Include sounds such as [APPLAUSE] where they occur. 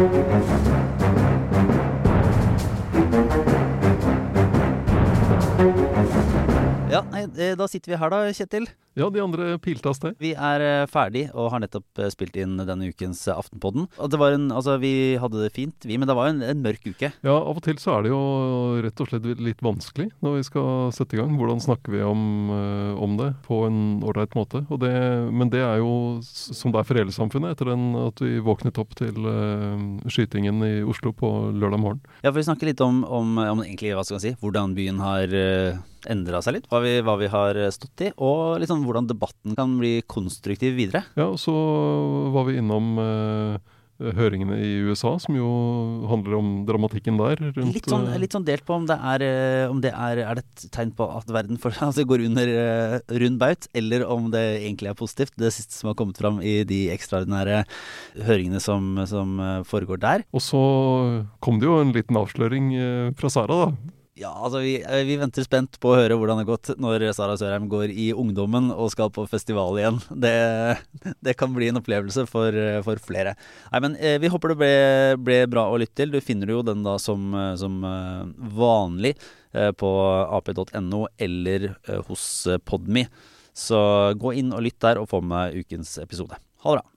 Ja, eh, da sitter vi her da, Kjetil. Ja, de andre pilte av sted. Vi er eh, ferdig og har nettopp eh, spilt inn denne ukens Aftenpodden. Det var en, altså, vi hadde det fint, vi, men det var jo en, en mørk uke. Ja, av og til så er det jo rett og slett litt vanskelig når vi skal sette i gang. Hvordan snakker vi om, eh, det på en ålreit måte? Og det, men det er jo som det er for hele samfunnet etter den, at vi våknet opp til uh, skytingen i Oslo på lørdag morgen. Ja, for vi snakker litt om, om, om egentlig, hva skal man si, hvordan byen har uh, endra seg litt. Hva vi, hva vi har eh, stått i, og liksom hvordan debatten kan bli konstruktiv videre. Ja, og så var vi innom eh, høringene i USA, som jo handler om dramatikken der. Litt sånn, eh, litt sånn delt på om det er eh, om det er, er det et tegn på at verden for, [LAUGHS] altså, går under eh, rund baut, eller om det egentlig er positivt. Det siste som har kommet fram i de ekstraordinære høringene som, som eh, foregår der. Og så kom det jo en liten avsløring eh, fra Sara, da. Ja, altså vi, eh, vi venter spent på å høre hvordan det har gått når Sara Sørheim går i ungdommen og skal på festival igjen. [LAUGHS] Det, det kan bli en opplevelse for, eh, for flere. Nei, men eh, vi håper det ble, ble bra å lytte til. Du finner jo den da som, som vanlig på ap.no eller hos Podme. Så gå inn og lytt der og få med ukens episode. Ha det bra.